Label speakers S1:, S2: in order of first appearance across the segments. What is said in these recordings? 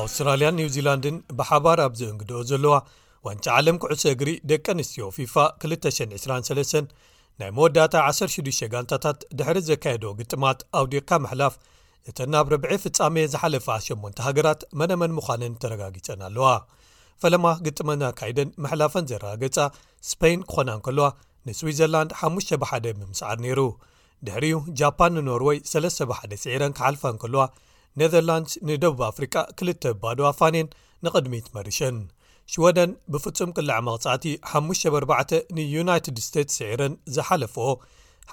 S1: ኣውስትራልያን ኒውዚላንድን ብሓባር ኣብ ዘእንግድኦ ዘለዋ ዋንጫ ዓለም ኩዕሶ እግሪ ደቂ ኣንስትዮ ፊፋ 223 ናይ መወዳእታ ዓሰርተ ሽዱሽተ ጋንታታት ድሕሪ ዘካየዶ ግጥማት ኣውዲቕካ ምሕላፍ እተን ናብ ርብዒ ፍጻሜ ዝሓለፋ ሸሞንተ ሃገራት መነመን ምዃነን ተረጋጊጸን ኣለዋ ፈለማ ግጥመን ኣካይደን ምሕላፈን ዘረጋገጻ ስፐይን ክኾና እንከለዋ ንስዊዘርላንድ ሓሙሽተ ብሓደ ብምስዓር ነይሩ ድሕሪኡ ጃፓን ንኖርወይ ሰለስተ ብሓደ ስዒረን ክሓልፋ እንከለዋ ኔዘርላንድስ ንደቡብ ኣፍሪቃ ክልተ ባዶ ኣፋንየን ንቕድሚት መሪሸን ሽወደን ብፍጹም ቅላዕ መቕጻዕቲ ሓሙሽተ በርባዕተ ንዩናይትድ ስቴትስ ስዒረን ዝሓለፍኦ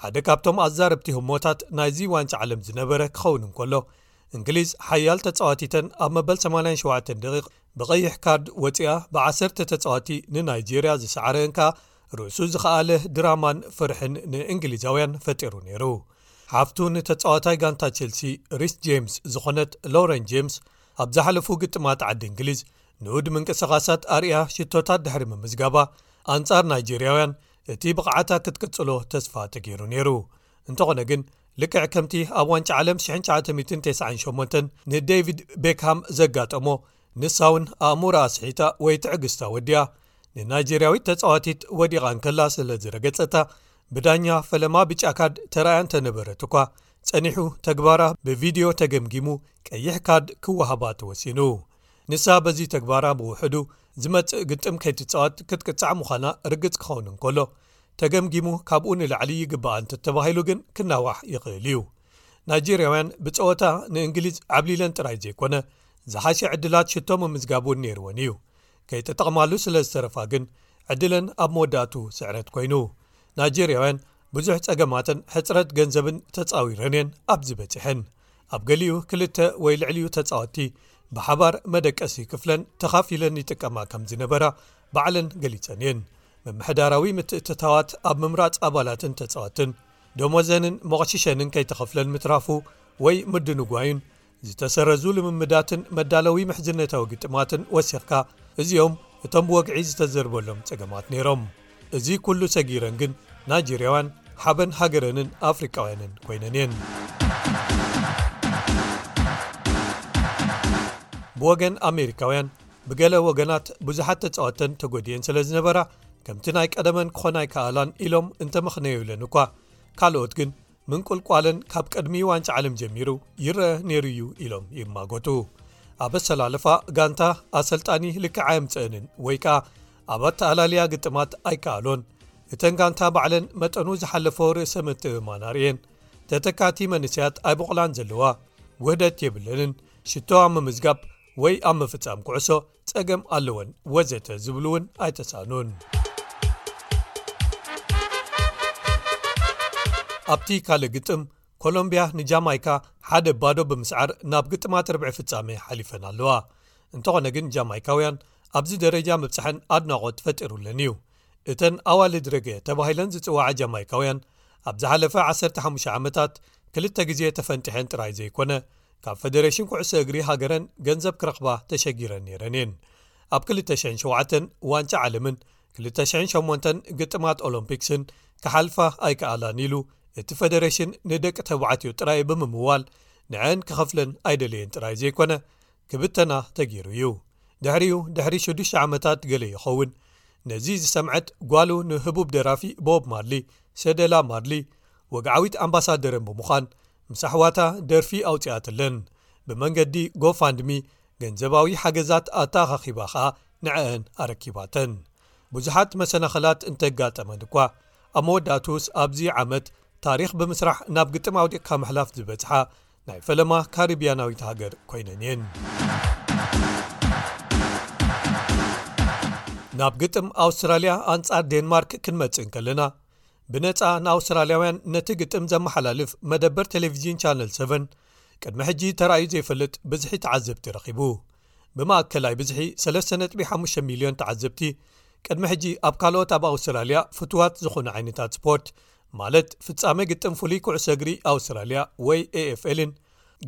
S1: ሓደ ካብቶም ኣዛረብቲ ህሞታት ናይዚ ዋንጫ ዓለም ዝነበረ ክኸውን እንከሎ እንግሊዝ ሓያል ተጻዋቲተን ኣብ መበል 87 ደቂቕ ብቐይሕ ካርድ ወፂኣ ብ1ሰ ተጻዋቲ ንናይጀርያ ዝሰዓረን ከኣ ርእሱ ዝኸኣለ ድራማን ፍርሕን ንእንግሊዛውያን ፈጢሩ ነይሩ ሓፍቱ ንተጻዋታይ ጋንታ ቸልሲ ሪስ ጀምስ ዝኾነት ሎረን ጀምስ ኣብ ዝሓለፉ ግጥማት ዓዲ እንግሊዝ ንኡድ ምንቅስቓሳት ኣርያ ሽቶታት ድሕሪ ምምዝጋባ ኣንጻር ናይጀርያውያን እቲ ብቕዓታ ክትቅጽሎ ተስፋ ተገይሩ ነይሩ እንተኾነ ግን ልክዕ ከምቲ ኣብ ዋንጫ ዓለም 998 ንደቪድ ቤክሃም ዘጋጠሞ ንሳ'ውን ኣእምሮኣ ኣስሒታ ወይ ትዕግስታ ወዲኣ ንናይጀርያዊት ተጻዋቲት ወዲቓ እንከላ ስለ ዝረገጸታ ብዳኛ ፈለማ ብጫ ካድ ተራእያ እንተነበረት እኳ ጸኒሑ ተግባራ ብቪድዮ ተገምጊሙ ቀይሕ ካድ ክወሃባ ተወሲኑ ንሳ በዚ ተግባራ ብውሕዱ ዝመጽእ ግጥም ከይትጻወት ክትቅጻዕ ምዃና ርግጽ ክኸውን እንከሎ ተገምጊሙ ካብኡ ንላዕሊ ይግባኣ እንተተባሂሉ ግን ክናዋሕ ይኽእል እዩ ናይጀርያውያን ብጸወታ ንእንግሊዝ ዓብሊለን ጥራይ ዘይኮነ ዝሓሸ ዕድላት ሽቶ ምምዝጋብ እውን ነይርዎን እዩ ከይተጠቕማሉ ስለ ዝተረፋ ግን ዕድለን ኣብ መወዳእቱ ስዕረት ኮይኑ ናይጀርያውያን ብዙሕ ጸገማትን ሕፅረት ገንዘብን ተጻዊረን እየን ኣብዚ በጺሐን ኣብ ገሊኡ ክልተ ወይ ልዕሊኡ ተጻወቲ ብሓባር መደቀሲ ክፍለን ተኻፊለን ይጥቀማ ከም ዝነበራ ባዕለን ገሊጸን እየን ምምሕዳራዊ ምትእትታዋት ኣብ ምምራፅ ኣባላትን ተጻወትን ደሞዘንን መቕሽሸንን ከይተኸፍለን ምትራፉ ወይ ምድንጓዩን ዝተሰረዙ ልምምዳትን መዳለዊ ምሕዝነታዊ ግጥማትን ወሲኽካ እዚኦም እቶም ብወግዒ ዝተዘርበሎም ጸገማት ነይሮም እዚ ኩሉ ሰጊረን ግን ናይጀርያውያን ሓበን ሃገረንን ኣፍሪቃውያንን ኮይነን እየን ብወገን ኣሜሪካውያን ብገለ ወገናት ብዙሓት ተጻወተን ተጎዲኤን ስለ ዝነበራ ከምቲ ናይ ቀደመን ክኾና ኣይከኣላን ኢሎም እንተመኽነዩለን እኳ ካልኦት ግን ምንቁልቋለን ካብ ቅድሚ ዋንጫ ዓለም ጀሚሩ ይረአ ነይሩ እዩ ኢሎም ይማጎቱ ኣብ ኣሰላልፋ ጋንታ ኣሰልጣኒ ልክዓ የምፅእንን ወይ ከኣ ኣብ ኣተኣላልያ ግጥማት ኣይከኣሎን እተን ጋንታ ባዕለን መጠኑ ዝሓለፈ ርእሰ ምትእማን ኣርእየን ተተካቲ መንስያት ኣይበቕላን ዘለዋ ውህደት የብለንን ሽቶ ኣብ ምምዝጋብ ወይ ኣብ ምፍፃም ኩዕሶ ጸገም ኣለወን ወዘተ ዝብሉ እውን ኣይተሳእኑን። ኣብቲ ካልእ ግጥም ኮሎምብያ ንጃማይካ ሓደ ባዶ ብምስዓር ናብ ግጥማት ርብዒ ፍጻሜ ሓሊፈን ኣለዋ እንተኾነ ግን ጃማይካውያን ኣብዚ ደረጃ ምብጻሐን ኣድናቖት ፈጢሩለን እዩ እተን ኣዋልድ ረገ ተባሂለን ዝጽውዓ ጃማይካውያን ኣብ ዝሓለፈ 15 ዓመታት ክልተ ግዜ ተፈንጢሐን ጥራይ ዘይኮነ ካብ ፈደረሽን ኩዕሶ እግሪ ሃገረን ገንዘብ ክረኽባ ተሸጊረን ነይረን እየን ኣብ 2007 ዋንጫ ዓለምን 2008 ግጥማት ኦሎምፒክስን ክሓልፋ ኣይከኣላን ኢሉ እቲ ፈደረሽን ንደቂ ተባዕትዮ ጥራይ ብምምዋል ንዐን ክኸፍለን ኣይደለየን ጥራይ ዘይኮነ ክብተና ተገይሩ እዩ። ድሕሪኡ ድሕሪ ሽዱሽተ ዓመታት ገለ ይኸውን ነዚ ዝሰምዐት ጓሉ ንህቡብ ደራፊ ቦብ ማርሊ፣ ሰደላ ማርሊ፣ ወግዓዊት ኣምባሳደረን ብምዃን ምስ ኣሕዋታ ደርፊ ኣውጺኣትለን። ብመንገዲ GoFundMe ገንዘባዊ ሓገዛት ኣተኣኻኺባ ኸኣ ንዐኣን ኣረኪባተን። ብዙሓት መሰናኽላት እንተጋጠመን እኳ ኣብ መወዳእትኡስ ኣብዚ ዓመት ታሪኽ ብምስራሕ ናብ ግጥም ኣውዲቕካ ምሕላፍ ዝበጽሓ ናይ ፈለማ ካሪብያናዊት ሃገር ኮይነን እየን ናብ ግጥም ኣውስትራልያ ኣንጻር ዴንማርክ ክንመጽእን ከለና ብነፃ ንኣውስትራልያውያን ነቲ ግጥም ዘመሓላልፍ መደበር ቴሌቭዥን ቻነል 7 ቅድሚ ሕጂ ተራእዩ ዘይፈልጥ ብዝሒ ተዓዘብቲ ረኺቡ ብማእከላይ ብዝሒ 3ጥ5 ሚልዮን ተዓዘብቲ ቅድሚ ሕጂ ኣብ ካልኦት ኣብ ኣውስትራልያ ፍትዋት ዝኾኑ ዓይነታት ስፖርት ማለት ፍጻመ ግጥም ፍሉይ ኩዕሶ እግሪ ኣውስትራልያ ወይ ኤኤፍኤልን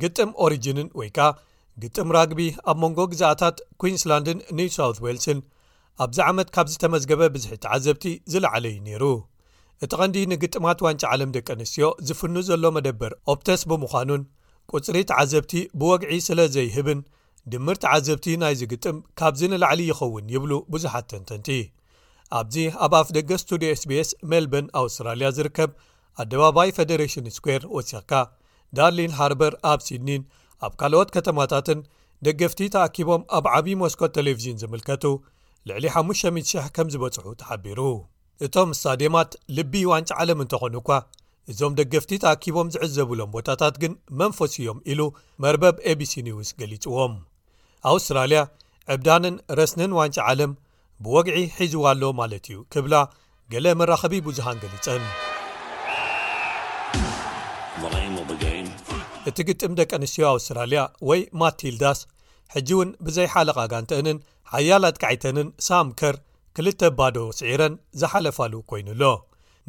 S1: ግጥም ኦሪጅንን ወይ ከኣ ግጥም ራግቢ ኣብ መንጎ ግዛኣታት ኩንስላንድን ኒው ሳውት ዌልስን ኣብዚ ዓመት ካብ ዝተመዝገበ ብዝሒ ተዓዘብቲ ዝለዓለ እዩ ነይሩ እቲ ቐንዲ ንግጥማት ዋንጫ ዓለም ደቂ ኣንስትዮ ዝፍኑ ዘሎ መደበር ኦፕተስ ብምዃኑን ቁጽሪ ተዓዘብቲ ብወግዒ ስለ ዘይህብን ድምር ተዓዘብቲ ናይዚ ግጥም ካብዚ ንላዕሊ ይኸውን ይብሉ ብዙሓት ተንተንቲ። ኣብዚ ኣብ ኣፍደገ ስቱድዮ SBS ሜልበርን ኣውስትራልያ ዝርከብ ኣደባባይ ፈደረሽን ስኩዌር ወሲኽካ ዳርሊን ሃርበር ኣብ ሲድኒን ኣብ ካልኦት ከተማታትን ደገፍቲ ተኣኪቦም ኣብ ዓብዪ መስኮት ተሌቭዥን ዝምልከቱ ልዕሊ 500,000 ከም ዝበጽሑ ተሓቢሩ። እቶም ስታድየማት ልቢ ዋንጫ ዓለም እንተኾኑ እኳ እዞም ደገፍቲ ተኣኪቦም ዝዕዘብሎም ቦታታት ግን መንፈሱ እዮም ኢሉ መርበብ ኤቢሲ ኒውስ ገሊጽዎም ኣውስትራልያ ዕብዳንን ረስንን ዋንጫ ዓለም ብወግዒ ሒዝዋ ኣሎ ማለት እዩ ክብላ ገለ መራኸቢ ብዙሃን ገሊጸን እቲ ግጥም ደቂ ኣንስትዮ ኣውስትራልያ ወይ ማቲልዳስ ሕጂ እውን ብዘይሓለቓ ጋንተእንን ሓያል ኣጥቃዒተንን ሳም ከር ክልተ ባዶ ስዒረን ዝሓለፋሉ ኮይኑ ኣሎ።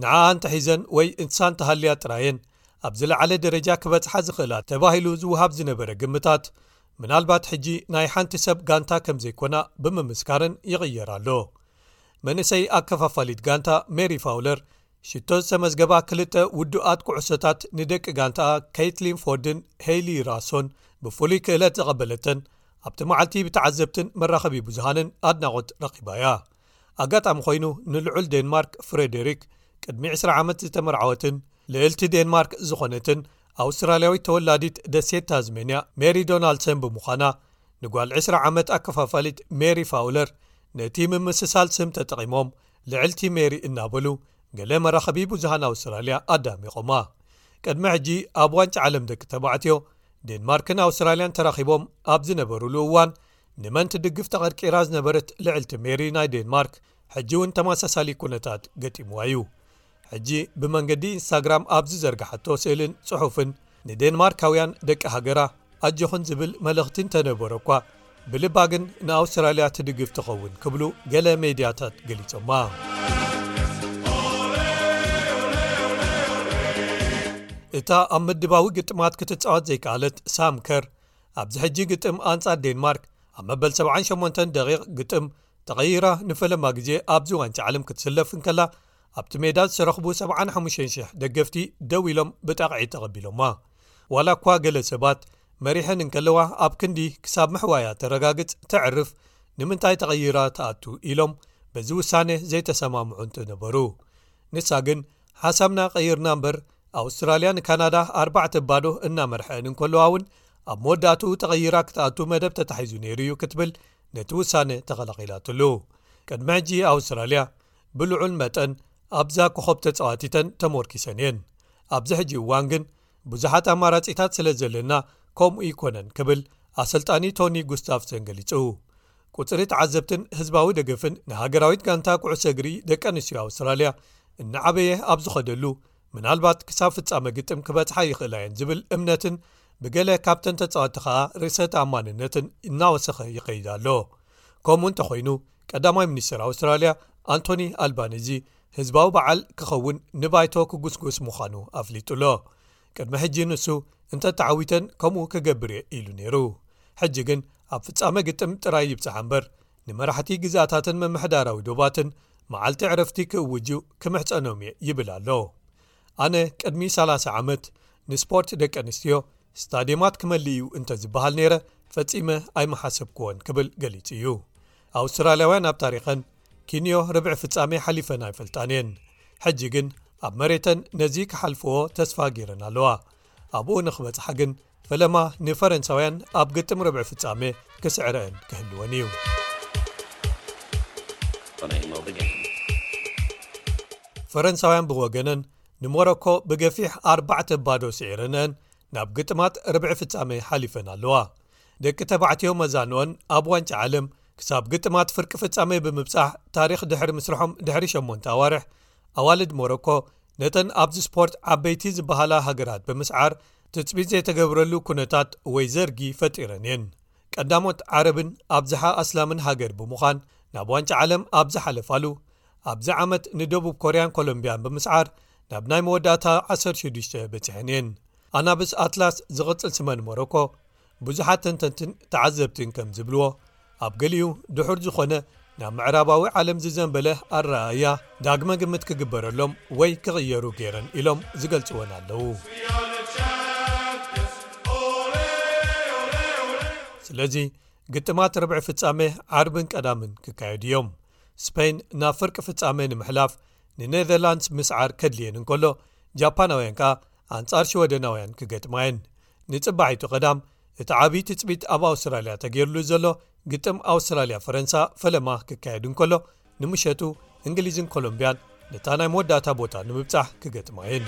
S1: ንዕኣ እንተሒዘን ወይ እንሳ እንተሃልያ ጥራይ'የን ኣብ ዝለዓለ ደረጃ ክበጽሓ ዝኽእላ ተባሂሉ ዝወሃብ ዝነበረ ግምታት ምናልባት ሕጂ ናይ ሓንቲ ሰብ ጋንታ ከም ዘይኮና ብምምስካረን ይቕየር ኣሎ። መንእሰይ ኣከፋፋሊት ጋንታ ሜሪ ፋውለር ሽቶ ዝተመዝገባ ክልተ ውዱኣት ኩዕሶታት ንደቂ ጋንታኣ ከይትሊን ፎርድን ሄይሊ ራሶን ብፍሉይ ክእለት ዘቐበለተን ኣብቲ መዓልቲ ብተዓዘብትን መራኸቢ ብዙሃንን ኣድናቖት ረኺባ እያ ኣጋጣሚ ኮይኑ ንልዑል ዴንማርክ ፍረደሪክ ቅድሚ 20 ዓመት ዝተመርዓወትን ልእልቲ ዴንማርክ ዝኾነትን ኣውስትራልያዊት ተወላዲት ደሴት ታዝመንያ ሜሪ ዶናልድሰን ብምዃና ንጓል 20 ዓመት ኣከፋፋሊት ሜሪ ፋውለር ነቲ ምምስሳል ስም ተጠቒሞም ልዕልቲ ሜሪ እናበሉ ገለ መራኸቢ ብዙሃን ኣውስትራልያ ኣዳሚቖማ። ቅድሚ ሕጂ ኣብ ዋንጫ ዓለም ደቂ ተባዕትዮ ዴንማርክን ኣውስትራልያን ተራኺቦም ኣብ ዝነበሩሉ እዋን ንመን ትድግፍ ተቐርቂራ ዝነበረት ልዕልቲ ሜሪ ናይ ዴንማርክ ሕጂ እውን ተመሳሳሊ ኩነታት ገጢምዋ እዩ። ሕጂ ብመንገዲ ኢንስታግራም ኣብ ዝዘርግሓቶ ስእልን ጽሑፍን ንደንማርካውያን ደቂ ሃገራ ኣጆኹን ዝብል መልእኽቲ እንተነበሮ'ኳ ብልባ ግን ንኣውስትራልያ ትድግፍ ትኸውን ክብሉ ገለ ሜድያታት ገሊጾማ። እታ ኣብ ምድባዊ ግጥማት ክትጻወት ዘይከኣለት ሳም ከር ኣብዚ ሕጂ ግጥም ኣንጻር ዴንማርክ ኣብ መበል 78 ደቒቕ ግጥም ተቐይራ ንፈለማ ግዜ ኣብዚ ዋንጫ ዓለም ክትስለፍ እንከላ ኣብቲ ሜዳ ዝተረኽቡ 75,000 ደገፍቲ ደው ኢሎም ብጣቕዒት ተቐቢሎማ። ዋላ እኳ ገለ ሰባት መሪሐን እንከለዋ ኣብ ክንዲ ክሳብ ምሕዋያ ተረጋግጽ ተዕርፍ ንምንታይ ተቐይራ ትኣቱ ኢሎም በዚ ውሳነ ዘይተሰማምዑ እንተነበሩ ንሳ ግን ሓሳብና ቀይርና እምበር ኣውስትራልያ ንካናዳ ኣርባዕተ ባዶ እናመርሐአን እንከለዋ እውን ኣብ መወዳእትኡ ተቐይራ ክትኣቱ መደብ ተታሒዙ ነይሩ እዩ ክትብል ነቲ ውሳነ ተኸላኺላትሉ ቅድሚ ሕጂ ኣውስትራልያ ብልዑል መጠን ኣብዛ ኮኾብ ተጻዋቲተን ተሞርኪሰን እየን ኣብዚ ሕጂ እዋን ግን ብዙሓት ኣማራጺታት ስለ ዘለና ከምኡ ይኮነን ክብል ኣሰልጣኒ ቶኒ ጉስታፍሰን ገሊጹ ቁጽሪ ተዓዘብትን ህዝባዊ ደገፍን ንሃገራዊት ጋንታ ኩዕሶ እግሪ ደቂ ኣንስትዮ ኣውስትራልያ እናዓበየ ኣብ ዝኸደሉ ምናልባት ክሳብ ፍጻመ ግጥም ክበጽሓ ይኽእላ እየን ዝብል እምነትን ብገለ ካብተን ተጻወቲ ከኣ ርእሰ ተኣማንነትን እናወሰኸ ይኸይድ ኣሎ ከምኡ እንተኮይኑ ቀዳማይ ሚኒስተር ኣውስትራልያ ኣንቶኒ ኣልባኒዚ ህዝባዊ በዓል ክኸውን ንባይቶ ክጉስጎስ ምዃኑ ኣፍሊጡ ኣሎ ቅድሚ ሕጂ ንሱ እንተ ተዓዊተን ከምኡ ክገብር እየ ኢሉ ነይሩ ሕጂ ግን ኣብ ፍጻመ ግጥም ጥራይ ይብጽሓ እምበር ንመራሕቲ ግዝኣታትን ምምሕዳራዊ ዶባትን መዓልቲ ዕረፍቲ ክእውጁ ክምሕጸኖም እየ ይብል ኣሎ ኣነ ቅድሚ ሰላሳ ዓመት ንስፖርት ደቂ ኣንስትዮ ስታድየማት ክመልእ እዩ እንተ ዝበሃል ነይረ ፈጺመ ኣይመሓሰብክዎን ክብል ገሊጹ እዩ ኣውስትራልያውያን ኣብ ታሪኸን ኪንዮ ርብዒ ፍጻሜ ሓሊፈን ኣይፈልጣን እየን ሕጂ ግን ኣብ መሬተን ነዚ ክሓልፍዎ ተስፋ ገይረን ኣለዋ ኣብኡ ንክበጽሓ ግን ፈለማ ንፈረንሳውያን ኣብ ግጥም ርብዒ ፍጻመ ክስዕረአን ክህልወን እዩ ፈረንሳውያን ብወገነን ንሞሮኮ ብገፊሕ ኣርባዕተ ባዶ ስዒረንአን ናብ ግጥማት ርብዒ ፍጻመ ሓሊፈን ኣለዋ ደቂ ተባዕትዮ መዛንኦን ኣብ ዋንጫ ዓለም ክሳብ ግጥማት ፍርቂ ፍጻመ ብምብጻሕ ታሪኽ ድሕሪ ምስርሖም ድሕሪ 8 ኣዋርሕ ኣዋልድ ሞሮኮ ነተን ኣብዚ ስፖርት ዓበይቲ ዝበሃላ ሃገራት ብምስዓር ትጽቢት ዘይተገብረሉ ኩነታት ወይ ዘርጊ ፈጢረን እየን ቀዳሞት ዓረብን ኣብዝሓ ኣስላምን ሃገር ብምዃን ናብ ዋንጫ ዓለም ኣብ ዝሓለፋሉ ኣብዚ ዓመት ንደቡብ ኮርያን ኮሎምብያን ብምስዓር ናብ ናይ መወዳእታ 16 በጺሐን እየን ኣናብስ ኣትላስ ዝቕጽል ስመን ሞሮኮ ብዙሓት ተንተንትን ተዓዘብትን ከም ዝብልዎ ኣብ ገሊኡ ድሑር ዝኾነ ናብ ምዕራባዊ ዓለም ዝዘንበለ ኣረኣእያ ዳግመ ግምት ክግበረሎም ወይ ክቕየሩ ገይረን ኢሎም ዝገልጽወን ኣለዉ ስለዚ ግጥማት ርብዒ ፍጻመ ዓርብን ቀዳምን ክካየዱ እዮም ስፐይን ናብ ፍርቂ ፍጻመ ንምሕላፍ ንነዘርላንድስ ምስዓር ከድልየን እንከሎ ጃፓናውያን ከኣ ኣንጻር ሽወደናውያን ክገጥማ የን ንጽባሒቱ ቀዳም እቲ ዓብይ ትጽቢት ኣብ ኣውስትራልያ ተገይሩሉ ዘሎ ግጥም ኣውስትራልያ ፈረንሳ ፈለማ ክካየድ እንከሎ ንምሸቱ እንግሊዝን ኮሎምብያን ነታ ናይ መወዳእታ ቦታ ንምብጻሕ
S2: ክገጥማ እየን።